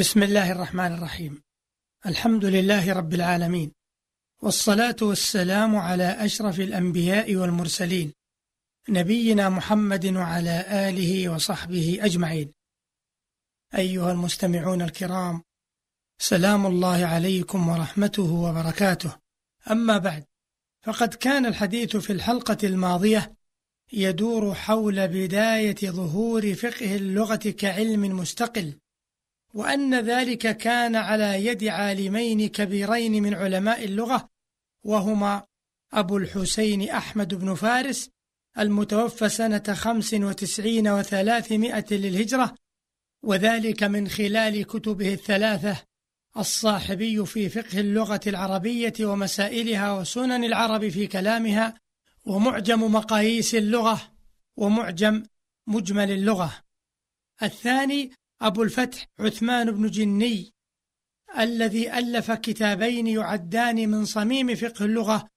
بسم الله الرحمن الرحيم الحمد لله رب العالمين والصلاة والسلام على أشرف الأنبياء والمرسلين نبينا محمد وعلى آله وصحبه أجمعين أيها المستمعون الكرام سلام الله عليكم ورحمته وبركاته أما بعد فقد كان الحديث في الحلقة الماضية يدور حول بداية ظهور فقه اللغة كعلم مستقل وأن ذلك كان على يد عالمين كبيرين من علماء اللغة وهما أبو الحسين أحمد بن فارس المتوفى سنة خمس وتسعين وثلاثمائة للهجرة وذلك من خلال كتبه الثلاثة الصاحبي في فقه اللغة العربية ومسائلها وسنن العرب في كلامها ومعجم مقاييس اللغة ومعجم مجمل اللغة. الثاني أبو الفتح عثمان بن جني الذي ألف كتابين يعدان من صميم فقه اللغة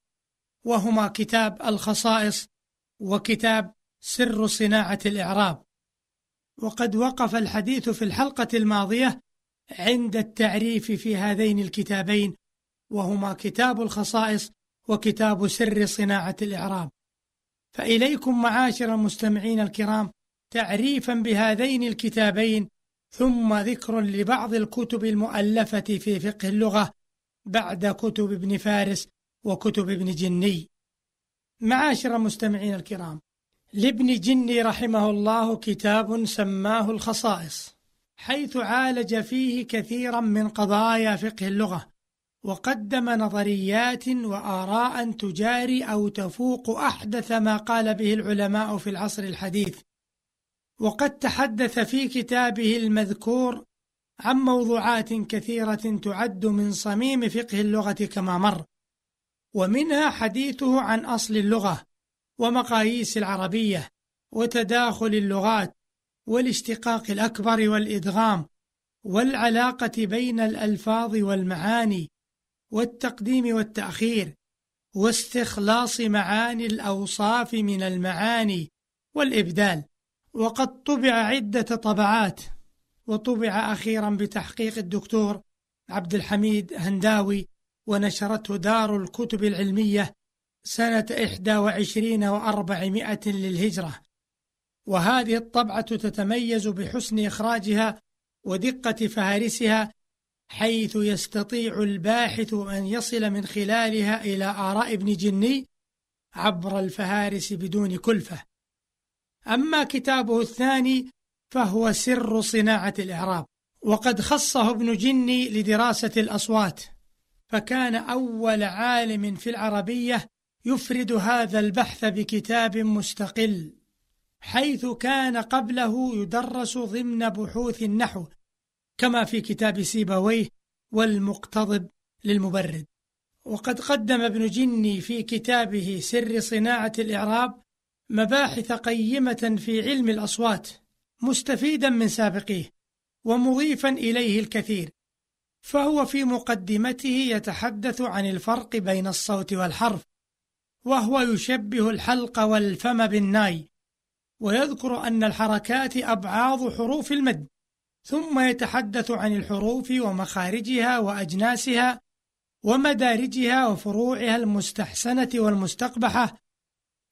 وهما كتاب الخصائص وكتاب سر صناعة الإعراب. وقد وقف الحديث في الحلقة الماضية عند التعريف في هذين الكتابين وهما كتاب الخصائص وكتاب سر صناعة الإعراب. فإليكم معاشر المستمعين الكرام تعريفا بهذين الكتابين ثم ذكر لبعض الكتب المؤلفة في فقه اللغة بعد كتب ابن فارس وكتب ابن جني. معاشر المستمعين الكرام لابن جني رحمه الله كتاب سماه الخصائص حيث عالج فيه كثيرا من قضايا فقه اللغة وقدم نظريات وآراء تجاري أو تفوق أحدث ما قال به العلماء في العصر الحديث. وقد تحدث في كتابه المذكور عن موضوعات كثيرة تعد من صميم فقه اللغة كما مر ومنها حديثه عن أصل اللغة ومقاييس العربية وتداخل اللغات والاشتقاق الأكبر والإدغام والعلاقة بين الألفاظ والمعاني والتقديم والتأخير واستخلاص معاني الأوصاف من المعاني والإبدال. وقد طبع عدة طبعات وطبع أخيرا بتحقيق الدكتور عبد الحميد هنداوي ونشرته دار الكتب العلمية سنة إحدى وعشرين وأربعمائة للهجرة. وهذه الطبعة تتميز بحسن إخراجها ودقة فهارسها حيث يستطيع الباحث أن يصل من خلالها إلى آراء ابن جني عبر الفهارس بدون كلفة. أما كتابه الثاني فهو سر صناعة الإعراب وقد خصه ابن جني لدراسة الأصوات فكان أول عالم في العربية يفرد هذا البحث بكتاب مستقل حيث كان قبله يدرس ضمن بحوث النحو كما في كتاب سيبويه والمقتضب للمبرد. وقد قدم ابن جني في كتابه سر صناعة الإعراب مباحث قيمة في علم الأصوات مستفيدا من سابقيه ومضيفا إليه الكثير. فهو في مقدمته يتحدث عن الفرق بين الصوت والحرف وهو يشبه الحلق والفم بالناي ويذكر أن الحركات أبعاض حروف المد ثم يتحدث عن الحروف ومخارجها وأجناسها ومدارجها وفروعها المستحسنة والمستقبحة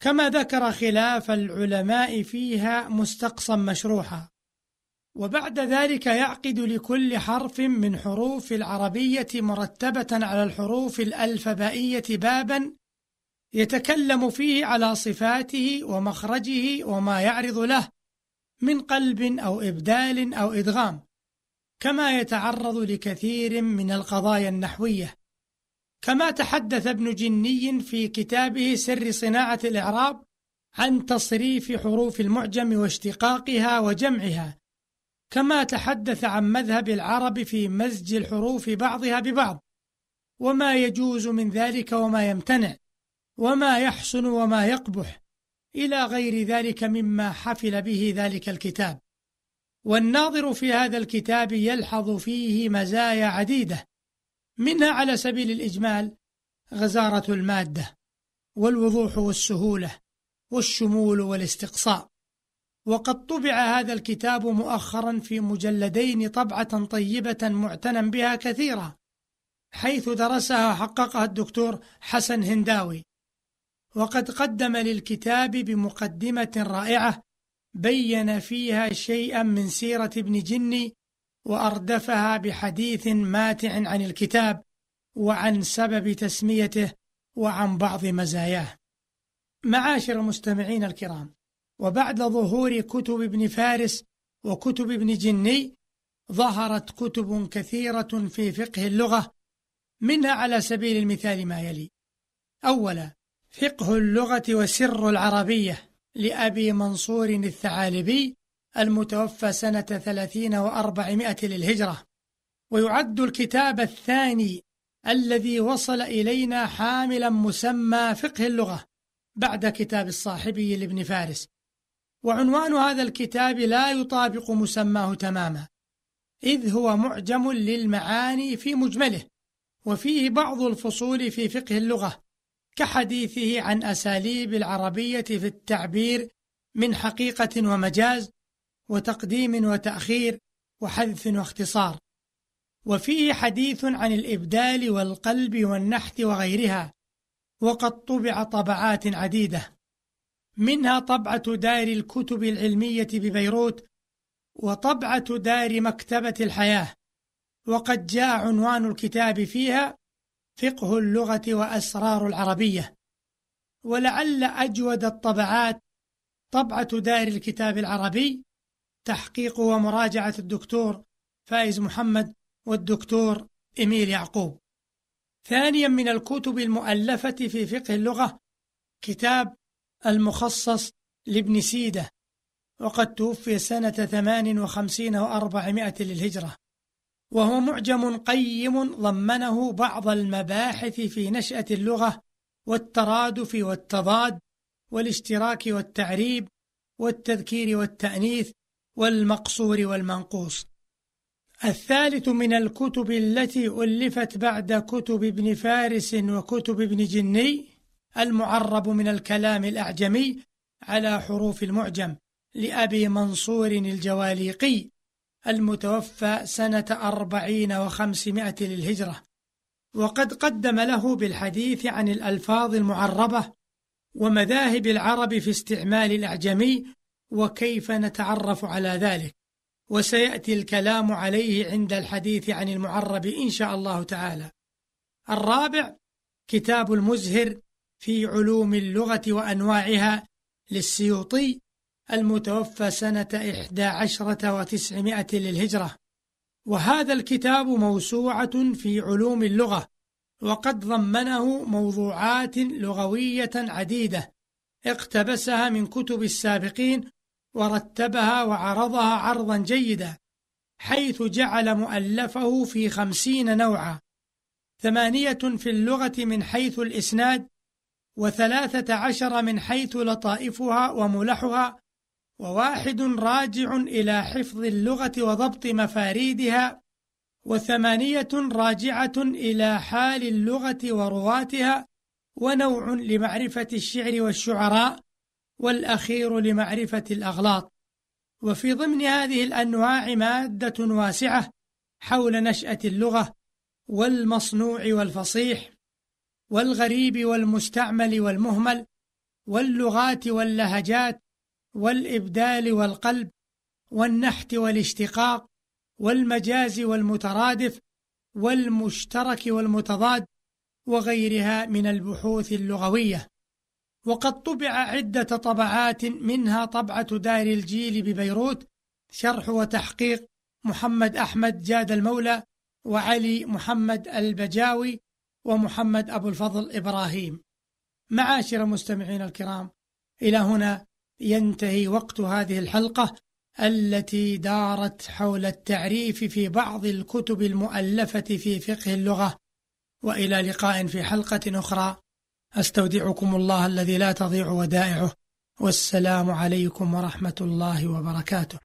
كما ذكر خلاف العلماء فيها مستقصا مشروحا. وبعد ذلك يعقد لكل حرف من حروف العربية مرتبة على الحروف الألفبائية بابا يتكلم فيه على صفاته ومخرجه وما يعرض له من قلب أو إبدال أو إدغام كما يتعرض لكثير من القضايا النحوية. كما تحدث ابن جني في كتابه سر صناعة الإعراب عن تصريف حروف المعجم واشتقاقها وجمعها كما تحدث عن مذهب العرب في مزج الحروف بعضها ببعض وما يجوز من ذلك وما يمتنع وما يحسن وما يقبح إلى غير ذلك مما حفل به ذلك الكتاب. والناظر في هذا الكتاب يلحظ فيه مزايا عديدة منها على سبيل الإجمال غزارة المادة والوضوح والسهولة والشمول والاستقصاء. وقد طبع هذا الكتاب مؤخرا في مجلدين طبعة طيبة معتنى بها كثيرا حيث درسها وحققها الدكتور حسن هنداوي. وقد قدم للكتاب بمقدمة رائعة بين فيها شيئا من سيرة ابن جني وأردفها بحديث ماتع عن الكتاب وعن سبب تسميته وعن بعض مزاياه. معاشر المستمعين الكرام وبعد ظهور كتب ابن فارس وكتب ابن جني ظهرت كتب كثيرة في فقه اللغة منها على سبيل المثال ما يلي. أولا فقه اللغة وسر العربية لأبي منصور الثعالبي المتوفى سنة ثلاثين وأربعمائة للهجرة ويعد الكتاب الثاني الذي وصل إلينا حاملا مسمى فقه اللغة بعد كتاب الصاحبي لابن فارس. وعنوان هذا الكتاب لا يطابق مسماه تماما إذ هو معجم للمعاني في مجمله وفيه بعض الفصول في فقه اللغة كحديثه عن أساليب العربية في التعبير من حقيقة ومجاز وتقديم وتأخير وحذف واختصار. وفيه حديث عن الإبدال والقلب والنحت وغيرها وقد طبع طبعات عديدة. منها طبعة دار الكتب العلمية ببيروت وطبعة دار مكتبة الحياة. وقد جاء عنوان الكتاب فيها فقه اللغة وأسرار العربية. ولعل أجود الطبعات طبعة دار الكتاب العربي تحقيق ومراجعة الدكتور فايز محمد والدكتور إميل يعقوب. ثانيا من الكتب المؤلفة في فقه اللغة كتاب المخصص لابن سيدة وقد توفي سنة ثمان وخمسين وأربعمائة للهجرة وهو معجم قيم ضمنه بعض المباحث في نشأة اللغة والترادف والتضاد والاشتراك والتعريب والتذكير والتأنيث والمقصور والمنقوص. الثالث من الكتب التي ألفت بعد كتب ابن فارس وكتب ابن جني المعرب من الكلام الأعجمي على حروف المعجم لأبي منصور الجواليقي المتوفى سنة أربعين وخمسمائة للهجرة. وقد قدم له بالحديث عن الألفاظ المعربة ومذاهب العرب في استعمال الأعجمي وكيف نتعرف على ذلك. وسيأتي الكلام عليه عند الحديث عن المعرب إن شاء الله تعالى. الرابع كتاب المزهر في علوم اللغة وأنواعها للسيوطي المتوفى سنة إحدى عشرة وتسعمائة للهجرة. وهذا الكتاب موسوعة في علوم اللغة وقد ضمنه موضوعات لغوية عديدة اقتبسها من كتب السابقين ورتبها وعرضها عرضا جيدا حيث جعل مؤلفه في خمسين نوعا. ثمانية في اللغة من حيث الإسناد وثلاثة عشر من حيث لطائفها وملحها وواحد راجع إلى حفظ اللغة وضبط مفاريدها وثمانية راجعة إلى حال اللغة ورواتها ونوع لمعرفة الشعر والشعراء. والأخير لمعرفة الأغلاط. وفي ضمن هذه الأنواع مادة واسعة حول نشأة اللغة والمصنوع والفصيح والغريب والمستعمل والمهمل واللغات واللهجات والإبدال والقلب والنحت والاشتقاق والمجاز والمترادف والمشترك والمتضاد وغيرها من البحوث اللغوية. وقد طبع عدة طبعات منها طبعة دار الجيل ببيروت شرح وتحقيق محمد أحمد جاد المولى وعلي محمد البجاوي ومحمد أبو الفضل إبراهيم. معاشر المستمعين الكرام إلى هنا ينتهي وقت هذه الحلقة التي دارت حول التعريف في بعض الكتب المؤلفة في فقه اللغة. وإلى لقاء في حلقة أخرى. أستودعكم الله الذي لا تضيع ودائعه والسلام عليكم ورحمة الله وبركاته.